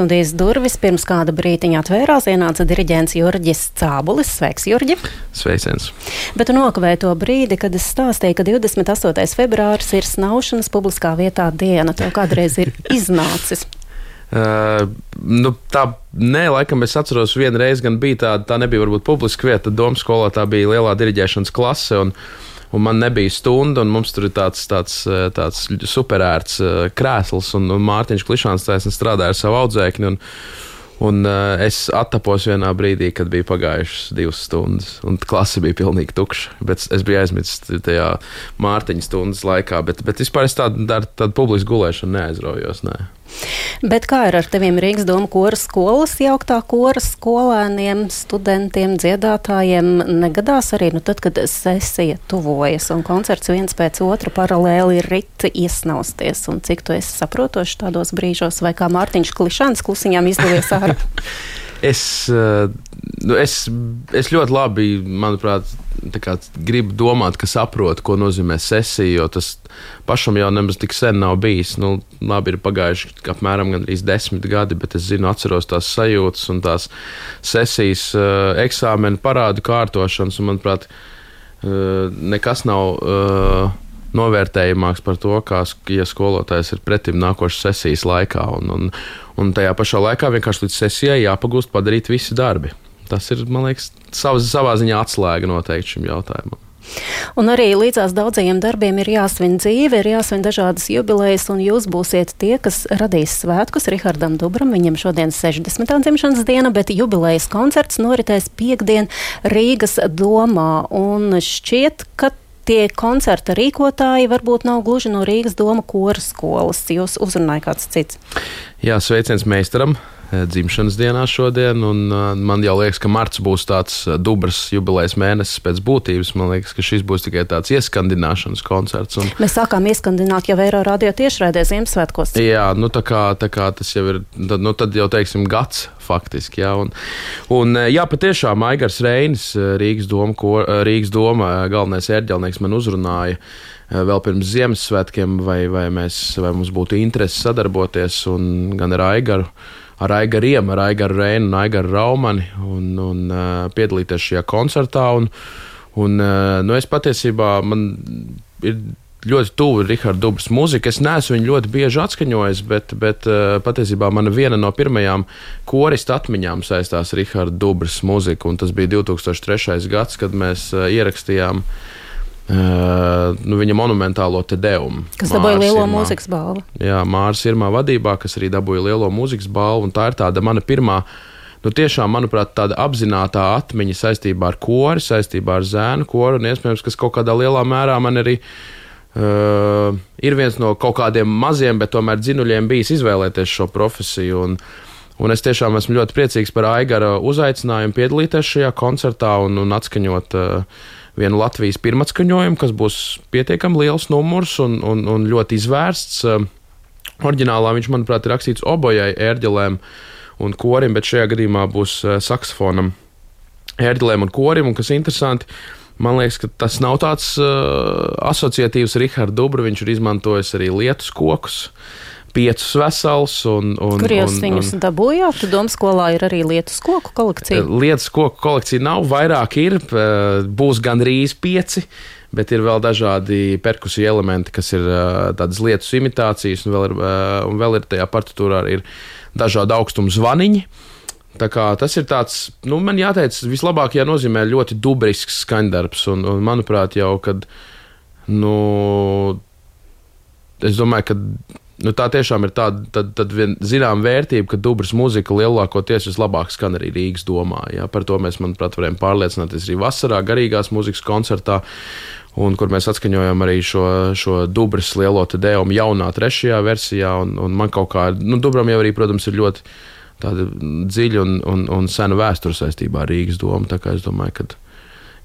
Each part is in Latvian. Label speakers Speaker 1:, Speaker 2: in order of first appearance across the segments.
Speaker 1: studijas durvis pirms kāda brītiņa atvērās, ienāca diriģents Jurģis Cābulis. Sveiks, Jurģi!
Speaker 2: Sveiciens!
Speaker 1: Bet tu nokavēji to brīdi, kad es stāstīju, ka 28. februāris ir snaušanas publiskā vietā diena. Tev kādreiz ir iznācis.
Speaker 2: Uh, nu, tā nē, laikam es atceros, viena reize gan bija tāda, tā nebija varbūt publiska vieta, domas skolā tā bija lielā diriģēšanas klase. Un, un man nebija stunda, un mums tur ir tāds, tāds, tāds superērts krēsls, un, un Mārtiņš Klišāns taisnība strādāja ar savu audzēkni. Un, Un uh, es attapos vienā brīdī, kad bija pagājušas divas stundas, un klase bija pilnīgi tukša. Bet es biju aizmirsis tajā mārciņa stundas laikā, bet, bet vispār es tādu, tādu publisku gulēšanu neaizraujos. Nē.
Speaker 1: Bet kā ir ar teviem Rīgas doma koras skolas jauktā koras skolēniem, studentiem, dziedātājiem? Negadās arī, nu tad, kad sesija tuvojas un koncerts viens pēc otra paralēli rit iesnausties, un cik tu esi saprotoši tādos brīžos, vai kā Mārtiņš Klišāns klusiņām izdevies ārā?
Speaker 2: es, eh, nu, es, es ļoti labi, manuprāt, kā, gribu domāt, ka saprotu, ko nozīmē sesija, jo tas pašam jau nemaz tik sen nav bijis. Nu, labi, ir pagājuši apmēram desmit gadi, bet es zinu, atceros tās sajūtas un tās sesijas, uh, eksāmena parādu kārtošanas, un manuprāt, uh, nekas nav. Novērtējamāks par to, kā ja skolotājs ir pretim nākošas sesijas laikā. Un, un, un tajā pašā laikā vienkārši līdz sesijai jāpagūst padarīt visi darbi. Tas ir, man liekas, savas, savā ziņā atslēga noteikti šim jautājumam.
Speaker 1: Un arī līdzās daudzajiem darbiem ir jāsvin dzīve, ir jāsvin dažādas jubilejas, un jūs būsiet tie, kas radīs svētkus Rihardam Dubram. Viņam šodien 60. dzimšanas diena, bet jubilejas koncerts noritēs piekdien Rīgas domā. Un šķiet, ka tie koncerta rīkotāji varbūt nav gluži no Rīgas doma koras skolas. Jūs uzrunājat kāds cits?
Speaker 2: Jā, sveiciens meistaram. Eh, dzimšanas dienā šodien. Un, uh, man jau liekas, ka marts būs tāds uh, dubras jubilejas mēnesis pēc būtības. Man liekas, ka šis būs tikai tāds ieskandināšanas koncerts. Un...
Speaker 1: Mēs sākām ieskandināt jau Eiro radio tiešraidē Ziemassvētkos.
Speaker 2: Jā, nu tā kā, tā kā tas jau ir, tad, nu, tad jau teiksim gads faktiski. Jā, un, un, jā patiešām Aigars Reinis, Rīgas doma, ko, Rīgas doma galvenais ērģelnieks man uzrunāja vēl pirms Ziemassvētkiem, vai, vai, mēs, vai mums būtu interesi sadarboties gan ar Aigaru ar Aigariem, ar Aigaru Reinu un Aigaru Raumani un, un uh, piedalīties šajā koncertā. Un, un, uh, nu, es patiesībā man ir ļoti tuvu Rahards Dubras mūzika. Es neesmu viņu ļoti bieži atskaņojis, bet, bet patiesībā mana viena no pirmajām korista atmiņām saistās ar Rahards Dubras mūziku. Tas bija 2003. gads, kad mēs ierakstījām nu, viņa monumentālo te devumu.
Speaker 1: Kas dabūja lielo Irmā. mūzikas balvu.
Speaker 2: Jā, Mārcis Irmā vadībā, kas arī dabūja lielo mūzikas balvu. Tā ir tāda mana pirmā, nu, tiešām, manuprāt, tāda apzināta atmiņa saistībā ar kori, saistībā ar zēnu koru, un iespējams, kas kaut kādā lielā mērā man arī. Uh, ir viens no kaut kādiem maziem, bet tomēr dzinuļiem bijis izvēlēties šo profesiju. Un, un es tiešām esmu ļoti priecīgs par Aigara uzaicinājumu piedalīties šajā koncertā un, un atskaņot uh, vienu Latvijas pirmatskaņojumu, kas būs pietiekami liels numurs un, un, un ļoti izvērsts. Eh, oriģinālā viņš, manuprāt, ir rakstīts obojai, ērģelēm un korim, bet šajā gadījumā būs eh, saksofonam, ērģelēm un korim. Un kas interesanti, man liekas, ka tas nav tāds uh, asociatīvs Rihards Dubra. Viņš ir izmantojis arī lietus kokus. Uh, piecus veselus. Un, un,
Speaker 1: Kur jūs un, viņus un, dabūjāt? Domas skolā ir arī lietus koku kolekcija.
Speaker 2: Eh, lietus koku kolekcija nav, vairāk ir, eh, būs gandrīz pieci. Bet ir vēl dažādi perkusiju elementi, kas ir uh, tādas lietus imitācijas, un vēl ir, un vēl ir tajā partitūrā ir dažādi augstuma zvaniņi. Tā kā tas ir tāds, nu, man jāteic, vislabākajā nozīmē ļoti dubrisks skaņdarbs, un, un manuprāt, jau kad, nu, es domāju, ka nu, tā tiešām ir tāda tad, tad zināma vērtība, ka dubras mūzika lielākoties vislabāk skan arī Rīgas domā. Ja? Par to mēs, manuprāt, varējām pārliecināties arī vasarā, garīgās mūzikas koncertā. Un kur mēs atskaņojam arī šo, šo dubras lielo devumu jaunā, trešajā versijā. Un, un man kaut kā, nu, dubram jau arī, protams, ir ļoti dziļa un, un, un sena vēsture saistībā ar Rīgas domu. Tā kā es domāju, ka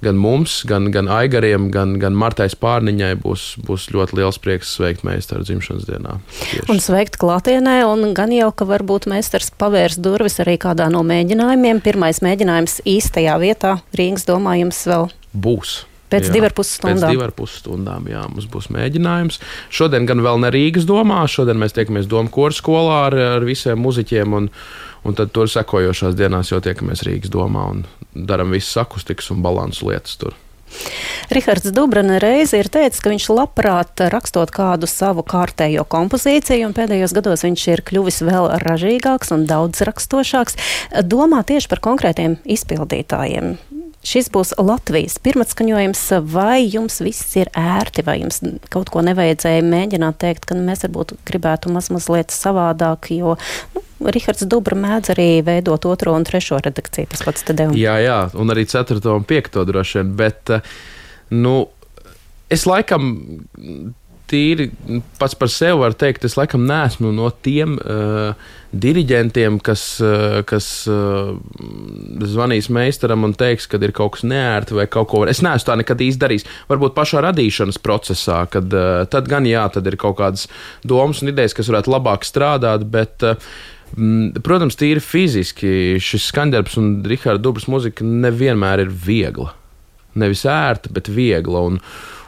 Speaker 2: gan mums, gan, gan Aigariem, gan, gan Martai Spārniņai būs, būs ļoti liels prieks sveikt meistaru dzimšanas dienā.
Speaker 1: Tieši. Un sveikt klātienē, un gan jau, ka varbūt meistars pavērs durvis arī kādā no mēģinājumiem. Pirmais mēģinājums īstajā vietā Rīgas domājums vēl
Speaker 2: būs
Speaker 1: Pēc divām pusstundām.
Speaker 2: Pēc divām pusstundām, jā, mums būs mēģinājums. Šodien gan vēl ne Rīgas domā, šodien mēs tiekamies Doma koru skolā ar, ar visiem muzeķiem, un, un tad tur sekojošās dienās jau tiekamies Rīgas domā un darām visas akustikas un balansu lietas tur.
Speaker 1: Rihards Dubrana reizi ir teicis, ka viņš labprāt rakstot kādu savu kārtējo kompozīciju, un pēdējos gados viņš ir kļuvis vēl ražīgāks un daudz rakstošāks. Domā tieši par konkrētiem izpildītājiem. Šis būs Latvijas pirmatskaņojums, vai jums viss ir ērti, vai jums kaut ko nevajadzēja mēģināt teikt, ka mēs varbūt gribētu maz mazliet savādāk, jo nu, Rihards Dubra mēdz arī veidot otro un trešo redakciju, tas pats te devu.
Speaker 2: Jā, jā, un arī ceturto un piekto droši vien, bet, nu, es laikam tīri pats par sevi varu teikt, es laikam neesmu no tiem uh, diriģentiem, kas, uh, kas uh, zvanīs meistaram un teiks, ka ir kaut kas neērti vai kaut ko. Es neesmu tā nekad īsti darījis. Varbūt pašā radīšanas procesā, kad uh, tad gan jā, tad ir kaut kādas domas un idejas, kas varētu labāk strādāt, bet. Uh, Protams, tīri fiziski šis skandarbs un Rahards Dubras mūzika nevienmēr ir viegla. Nevis ērta, bet viegla. Un,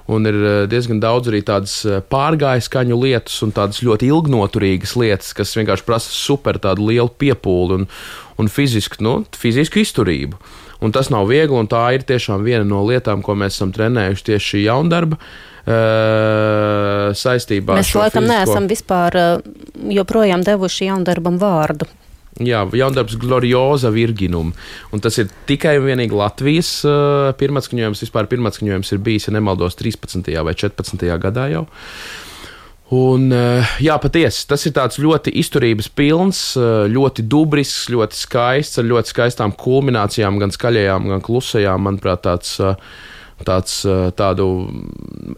Speaker 2: un ir eh, diezgan daudz arī tādas eh, pārgājuskaņu lietas un tādas ļoti ilgnoturīgas lietas, kas vienkārši prasa super tādu lielu piepūli un, un fizisku, nu, fizisku izturību. Un tas nav viegli, un tā ir tiešām viena no lietām, ko mēs esam trenējuši tieši šī jaundarba uh, saistībā
Speaker 1: ar šo. Mēs laikam fizisko... neesam vispār joprojām devuši jaundarbam vārdu.
Speaker 2: Jā, jaundarbs Glorioza Virginum. Un tas ir tikai un vienīgi Latvijas uh, pirmatskaņojums. Vispār pirmatskaņojums ir bijis, ja nemaldos, 13. vai 14. gadā jau. Un, uh, jā, patiesi, tas ir tāds ļoti izturības pilns, uh, ļoti dubrisks, ļoti skaists, ar ļoti skaistām kulminācijām, gan skaļajām, gan klusajām. Manuprāt, tāds tāds, tādu.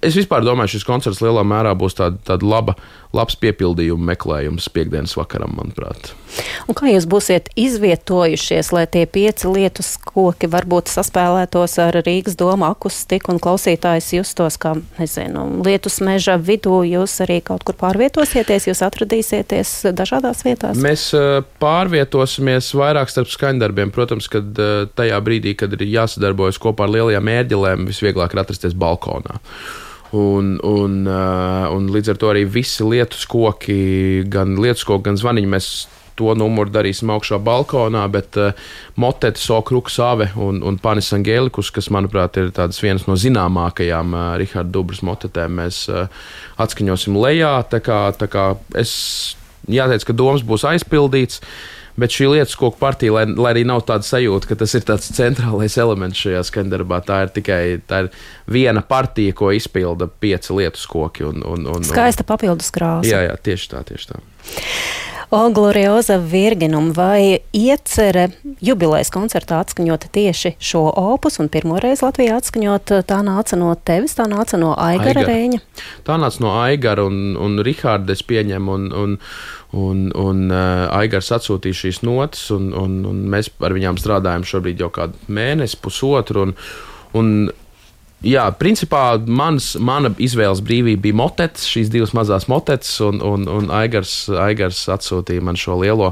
Speaker 2: Es vispār domāju, šis koncerts lielā mērā būs tāda, tāda laba, labs piepildījuma meklējums piekdienas vakaram, manuprāt.
Speaker 1: Un kā jūs būsiet izvietojušies, lai tie pieci lietus koki varbūt saspēlētos ar Rīgas doma akustiku un klausītājs justos, kā, nezinu, lietus meža vidū, jūs arī kaut kur pārvietosieties, jūs atradīsieties dažādās vietās?
Speaker 2: Mēs pārvietosimies vairāk starp skaņdarbiem, protams, kad tajā brīdī, kad ir jāsadarbojas kopā ar lielajām ērģelēm, visvieglāk ir atrasties balkonā. Un, un, un līdz ar to arī visi lietus koki, gan lietus koki, gan zvaniņi mēs to numuru darīsim augšā balkonā, bet uh, Motete, Sokruks, Ave un, un Panis Angelikus, kas, manuprāt, ir vienas no zināmākajām uh, Riharda Dubras motetēm, mēs uh, atskaņosim lejā. Tā kā, tā kā es jāteic, ka domas būs aizpildīts. Bet šī lietu koku partija, lai, lai arī nav tāda sajūta, ka tas ir tāds centrālais elements šajā skandarbā, tā ir tikai tā ir viena partija, ko izpilda pieci lietu koki. Un, un, un,
Speaker 1: Skaista papildus krāsa.
Speaker 2: Jā, jā, tieši tā, tieši tā.
Speaker 1: O glorioza virginum vai iecere jubilejas koncertā atskaņot tieši šo opus un pirmoreiz Latvijā atskaņot, tā nāca no tevis, tā nāca no Aigara Aigar. Rēņa?
Speaker 2: Tā nāca no Aigara un, un Rihārda es pieņemu un, un, un, un uh, Aigars atsūtīja šīs notis un, un, un mēs ar viņām strādājam šobrīd jau kādu mēnesi, pusotru un, un Jā, principā mans, mana izvēles brīvība bija motets, šīs divas mazas motetes, un, un, un Aigars, Aigars atsūtīja man šo lielo,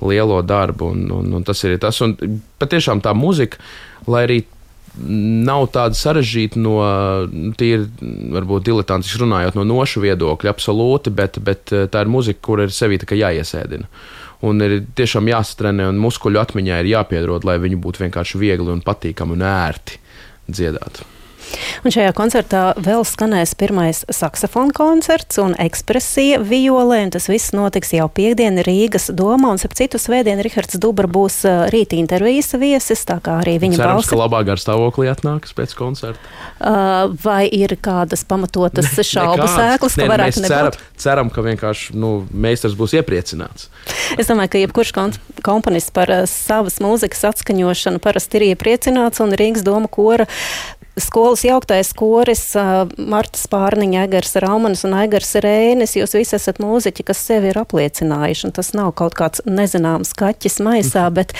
Speaker 2: lielo darbu. Un, un, un tas ir tas. Un patiešām tā muzika, lai arī nav tāda sarežģīta no tīri, varbūt diletantiski runājot, no nošu viedokļa, absolūti, bet, bet eh, tā ir muzika, kur ir sevī jāiesēdina. Un ir tiešām jāstrenē, un muskuļu atmiņā ir jāpiedod, lai viņi būtu vienkārši viegli un patīkami un ērti dziedāt.
Speaker 1: Un šajā koncertā vēl skanēs pirmais saksofona koncerts un ekspresija violē, un tas viss notiks jau piekdien Rīgas domā, un ap citu svētdien Rihards Dubra būs rīta intervijas viesis, tā kā arī viņa
Speaker 2: Cerams,
Speaker 1: balsi.
Speaker 2: ka labāk ar stāvoklī atnāks pēc koncerta.
Speaker 1: Uh, vai ir kādas pamatotas ne, šaubu sēklas, ka varētu
Speaker 2: nebūt? Ceram, ceram, ka vienkārši nu, meistars būs iepriecināts.
Speaker 1: Es domāju, ka jebkurš komponists par uh, savas mūzikas atskaņošanu parasti ir iepriecināts, un Rīgas doma kora skolas jauktais koris, Marta Spārniņa, Egers Raumanis un Egers Rēnis. Jūs visi esat mūziķi, kas sevi ir apliecinājuši, un tas nav kaut kāds nezināms kaķis maisā, bet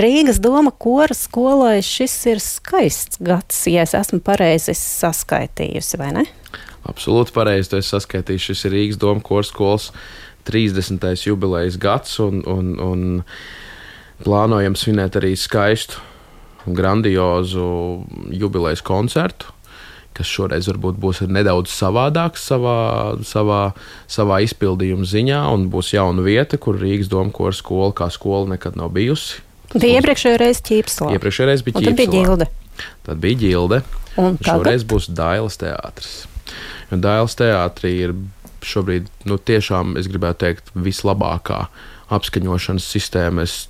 Speaker 1: Rīgas doma kora skolai šis ir skaists gads, ja es esmu pareizi saskaitījusi, vai ne?
Speaker 2: Absolūti pareizi, tu esi saskaitījis. Šis ir Rīgas doma kora skolas 30. jubilejas gads, un, un, un plānojam svinēt arī skaistu grandiozu jubilejas koncertu. kas šoreiz varbūt būs nedaudz savādāks savā, savā, savā izpildījuma ziņā, un būs jauna vieta, kur Rīgas doma kora skola kā skola nekad nav bijusi.
Speaker 1: Bija iepriekšējā reizē ķīpslā.
Speaker 2: Iepriekšējā reizē bija
Speaker 1: ķīpslā. Tad bija ģilde.
Speaker 2: Tad bija ģilde. Un šoreiz būs Dailas teātris. Jo Dailas teātrī ir šobrīd, nu, tiešām, es gribētu teikt, vislabākā apskaņošanas sistēma. Es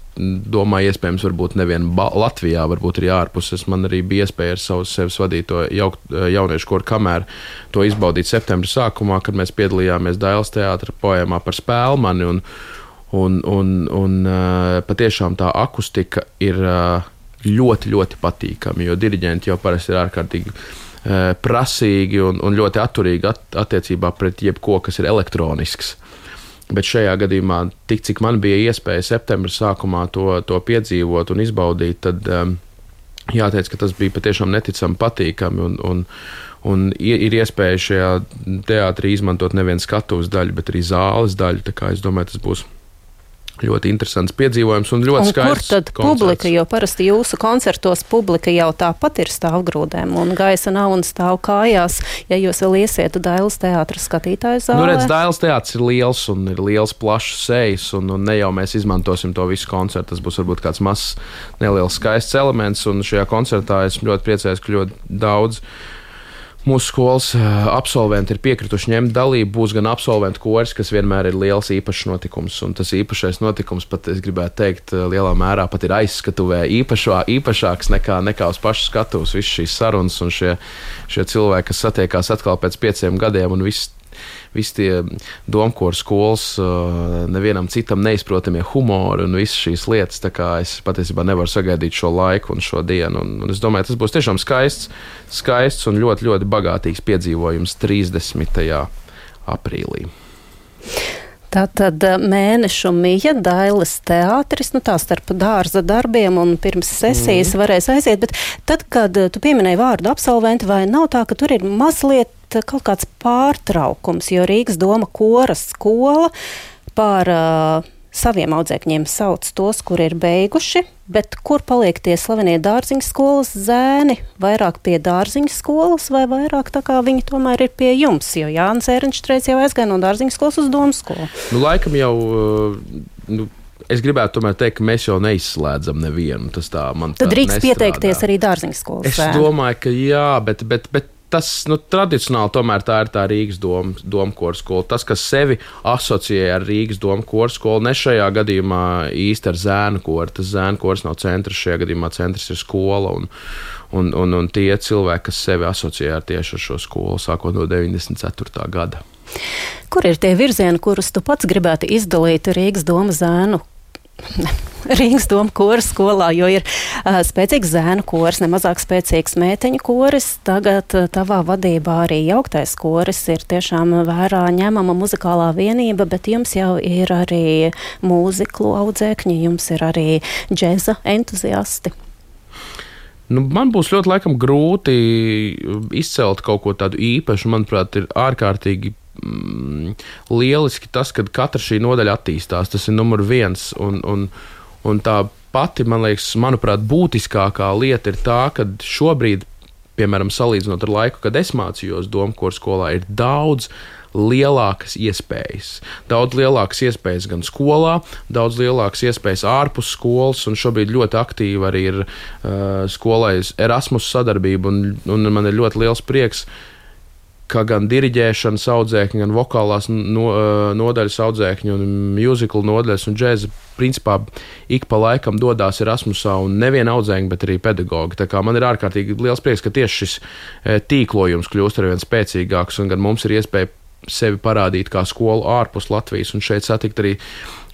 Speaker 2: domāju, iespējams, varbūt nevien Latvijā, varbūt arī ārpuses. Man arī bija iespēja ar savu sevis vadīto jau, jauniešu koru kamēru to izbaudīt septembra sākumā, kad mēs piedalījāmies Dailas teātra poemā par spēlmani. Un, un, un, un patiešām tā akustika ir ļoti, ļoti patīkama, jo diriģenti jau parasti ir ārkārtīgi prasīgi un, un ļoti atturīgi at, attiecībā pret jebko, kas ir elektronisks. Bet šajā gadījumā, tik cik man bija iespēja septembra sākumā to, to piedzīvot un izbaudīt, tad um, jāteic, ka tas bija patiešām neticami patīkami. Un, un, un ir iespēja šajā teātrī izmantot nevienu skatuves daļu, bet arī zāles daļu. Tā kā es domāju, tas būs ļoti interesants piedzīvojums un ļoti un skaists.
Speaker 1: Kur tad koncerts. publika, jo parasti jūsu koncertos publika jau tāpat ir stāvgrūdēm un gaisa nav un stāv kājās, ja jūs vēl iesiet Dailas teātra skatītāju zālē?
Speaker 2: Nu, redz, Dailas teātris ir liels un ir liels plašs sejas un, un ne jau mēs izmantosim to visu koncertu. Tas būs varbūt kāds mazs, neliels skaists elements un šajā koncertā es ļoti priecājos, ka ļoti daudz Mūsu skolas eh, absolventi ir piekrituši ņemt dalību. Būs gan absolventu koris, kas vienmēr ir liels īpašs notikums. Un tas īpašais notikums pat, es gribētu teikt, eh, lielā mērā pat ir aizskatuvē īpašā, īpašāks nekā, nekā uz pašu skatuves. Visas šīs sarunas un šie, šie cilvēki, kas satiekās atkal pēc pieciem gadiem un viss visi tie domkora skolas, nevienam citam neizprotamie humori un visas šīs lietas. Tā kā es patiesībā nevaru sagaidīt šo laiku un šo dienu. Un, un es domāju, tas būs tiešām skaists, skaists un ļoti, ļoti bagātīgs piedzīvojums 30. aprīlī.
Speaker 1: Tā tad mēnešu mija Dailas teātris, nu tā starp dārza darbiem un pirms sesijas mm. varēs aiziet, bet tad, kad tu pieminēji vārdu absolventi, vai nav tā, ka tur ir mazliet kaut kāds pārtraukums, jo Rīgas doma koras skola par uh, saviem audzēkņiem sauc tos, kur ir beiguši, bet kur paliek tie slavenie dārziņu skolas zēni? Vairāk pie dārziņu skolas vai vairāk tā kā viņi tomēr ir pie jums? Jo Jānis Ērenštrēts jau aizgāja no dārziņu skolas uz domu skolu.
Speaker 2: Nu, laikam jau. Nu, Es gribētu tomēr teikt, ka mēs jau neizslēdzam nevienu. Tas tā man
Speaker 1: Tad drīkst pieteikties arī dārziņu skolas.
Speaker 2: Es domāju, ka jā, bet, bet, bet tas nu, tradicionāli tomēr tā ir tā Rīgas doma koras skola. Tas, kas sevi asociē ar Rīgas doma koras skolu, ne šajā gadījumā īsti ar zēnu koru. Tas zēnu kors nav centrs, šajā gadījumā centrs ir skola. Un, un, un, un tie cilvēki, kas sevi asociē ar tieši ar šo skolu, sākot no 94. gada.
Speaker 1: Kur ir tie virzieni, kurus tu pats gribētu izdalīt Rīgas doma zēnu Rīgas doma koras skolā, jo ir uh, spēcīgs zēnu koris, nemazāk spēcīgs mēteņu koris. Tagad uh, tavā vadībā arī jauktais koris ir tiešām vērā ņemama muzikālā vienība, bet jums jau ir arī mūziklu audzēkņi, jums ir arī džeza entuziasti.
Speaker 2: Nu, man būs ļoti laikam, grūti izcelt kaut ko tādu īpašu. Manuprāt, ir ārkārtīgi mm, lieliski tas, ka katra šī nodaļa attīstās. Tas ir numur viens. Un, un, un tā pati, man liekas, manuprāt, būtiskākā lieta ir tā, ka šobrīd, piemēram, salīdzinot ar laiku, kad es mācījos Domkora skolā, ir daudz lielākas iespējas. Daudz lielākas iespējas gan skolā, daudz lielākas iespējas ārpus skolas, un šobrīd ļoti aktīva arī ir uh, skolais Erasmus sadarbība, un, un man ir ļoti liels prieks uh, ka gan diriģēšanas audzēkņi, gan vokālās no, nodaļas audzēkņi, un mūzikla nodaļas un džēza principā ik pa laikam dodas Erasmusā, un neviena audzēkņa, bet arī pedagogi. Tā kā man ir ārkārtīgi liels prieks, ka tieši šis tīklojums kļūst ar vien spēcīgāks, un gan mums ir iespēja sevi parādīt kā skolu ārpus Latvijas, un šeit satikt arī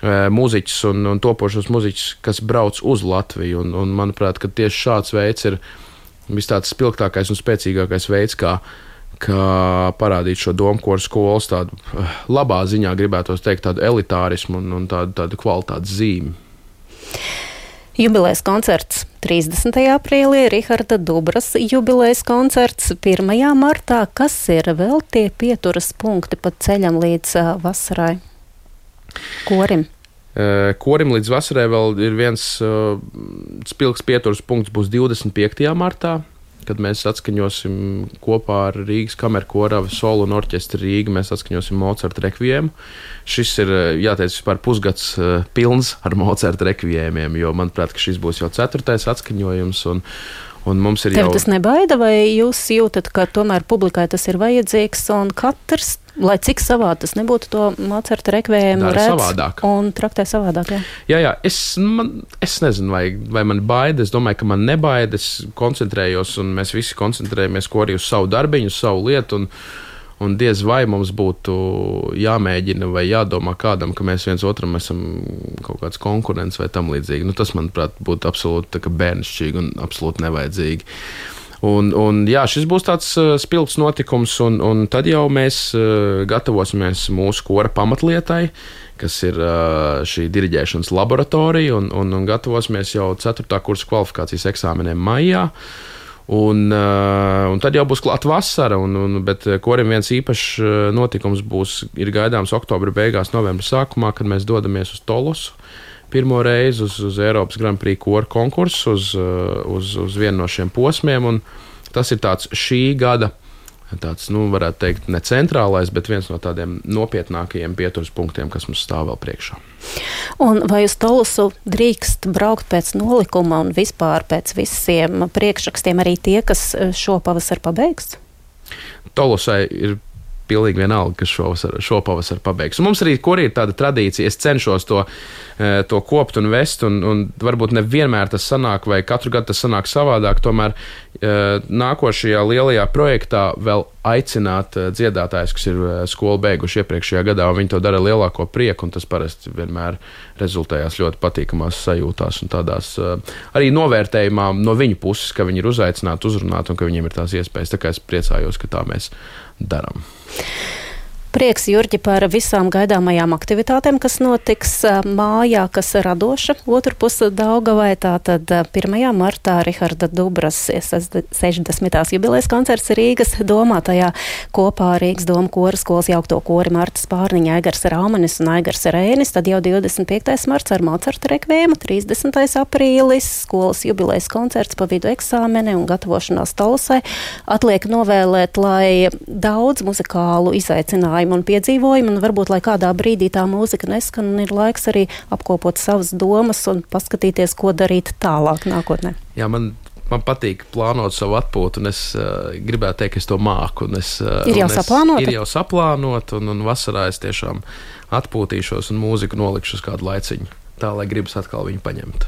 Speaker 2: mūziķus un, un topošos mūziķus, kas brauc uz Latviju. Un, un manuprāt, tieši šāds veids ir vis tāds spilgtākais un spēcīgākais veids, kā ka parādīt šo domkoru skolas tādu eh, labā ziņā, gribētu teikt, tādu elitārismu un, un tādu, tādu kvalitātes zīmi.
Speaker 1: Jubilejas koncerts 30. aprīlī, Riharda Dubras jubilejas koncerts 1. martā. Kas ir vēl tie pieturas punkti pa ceļam līdz uh, vasarai? Korim.
Speaker 2: Uh, korim līdz vasarai vēl ir viens spilgs pieturas punkts, būs 25. martā kad mēs atskaņosim kopā ar Rīgas kameru koravu solu un orķestru Rīgu. Mēs atskaņosim Mocarta rekviemu. Šis ir, jāteic, vispār pusgads pilns ar Mocarta rekviemiem, jo, manuprāt, šis būs jau ceturtais atskaņojums. Un, Un mums ir
Speaker 1: Tev
Speaker 2: jau
Speaker 1: tas nebaida, vai jūs jūtat, ka tomēr publikai tas ir vajadzīgs un katrs, lai cik savā tas nebūtu, to Mocarta rekvējumu redz
Speaker 2: savādāk.
Speaker 1: un traktē savādāk? Jā.
Speaker 2: Jā, jā es, man, es nezinu, vai, vai man baida. Es domāju, ka man nebaida. Es koncentrējos, un mēs visi koncentrējamies ko arī uz savu darbiņu, uz savu lietu. Un, un diez vai mums būtu jāmēģina vai jādomā kādam, ka mēs viens otram esam kaut kāds konkurents vai tam līdzīgi. Nu, tas, manuprāt, būtu absolūti bērnišķīgi un absolūti nevajadzīgi. Un, un, jā, šis būs tāds uh, spilgts notikums, un, un tad jau mēs uh, gatavosimies mūsu kora pamatlietai, kas ir uh, šī diriģēšanas laboratorija, un, un, un gatavosimies jau 4. kursa kvalifikācijas eksāmeniem maijā. Un, un tad jau būs klāta vasara, un, un, bet kurim viens īpašs notikums būs gaidāms oktobra beigās, novembra sākumā, kad mēs dodamies uz Tolusu. Pirmo reizi uz, uz Eiropas Grand Prix kora konkursu, uz, uh, uz, uz vienu no šiem posmiem. Tas ir tāds šī gada, tāds, nu, varētu teikt, ne centrālais, bet viens no tādiem nopietnākajiem pieturas punktiem, kas mums stāv vēl priekšā.
Speaker 1: Un vai uz Tolusu drīkst braukt pēc nolikuma un vispār pēc visiem priekšrakstiem arī tie, kas eh, šo pavasaru pabeigs?
Speaker 2: Tolusai ir pilnīgi vienalga, kas šovasar, šo pavasaru pabeigs. Un mums arī korī ir tāda tradīcija, es cenšos to, eh, to kopt un vest, un, un varbūt nevienmēr tas sanāk, vai katru gadu tas sanāk savādāk. Tomēr nākošajā lielajā projektā vēl aicināt eh, dziedātājus, kas ir skolu beiguši iepriekšējā gadā, viņi to dara lielāko prieku, un tas parasti vienmēr rezultējās ļoti patīkamās sajūtās un tādās arī novērtējumā no viņu puses, ka viņi ir uzaicināti, uzrunāti un ka viņiem ir tās iespējas. Tā kā es priecājos, ka tā mēs darām.
Speaker 1: Prieks, Jurģi, par visām gaidāmajām aktivitātēm, kas notiks mājā, kas radoša. Otru pusi Daugavai, tātad 1. martā Riharda Dubras 60. jubilejas koncerts Rīgas domā tajā kopā Rīgas doma koras skolas jaukto kori Marta Spārniņa, Aigars Raumanis un Aigars Rēnis. Tad jau 25. marts ar Mocarta rekvēmu, 30. aprīlis skolas jubilejas koncerts pa vidu eksāmeni un gatavošanās talusai. Atliek novēlēt, lai daudz muzikālu izaicinājumu un piedzīvojumu, un varbūt, lai kādā brīdī tā mūzika neskan, un ir laiks arī apkopot savas domas un paskatīties, ko darīt tālāk nākotnē.
Speaker 2: Jā, man man patīk plānot savu atpūtu, un es uh, gribētu teikt, ka es to māku. Es, uh,
Speaker 1: ir jau saplānota.
Speaker 2: Ir jau saplānota, un, un vasarā es tiešām atpūtīšos un mūziku nolikšu uz kādu laiciņu. Tā lai gribas atkal viņu paņemt.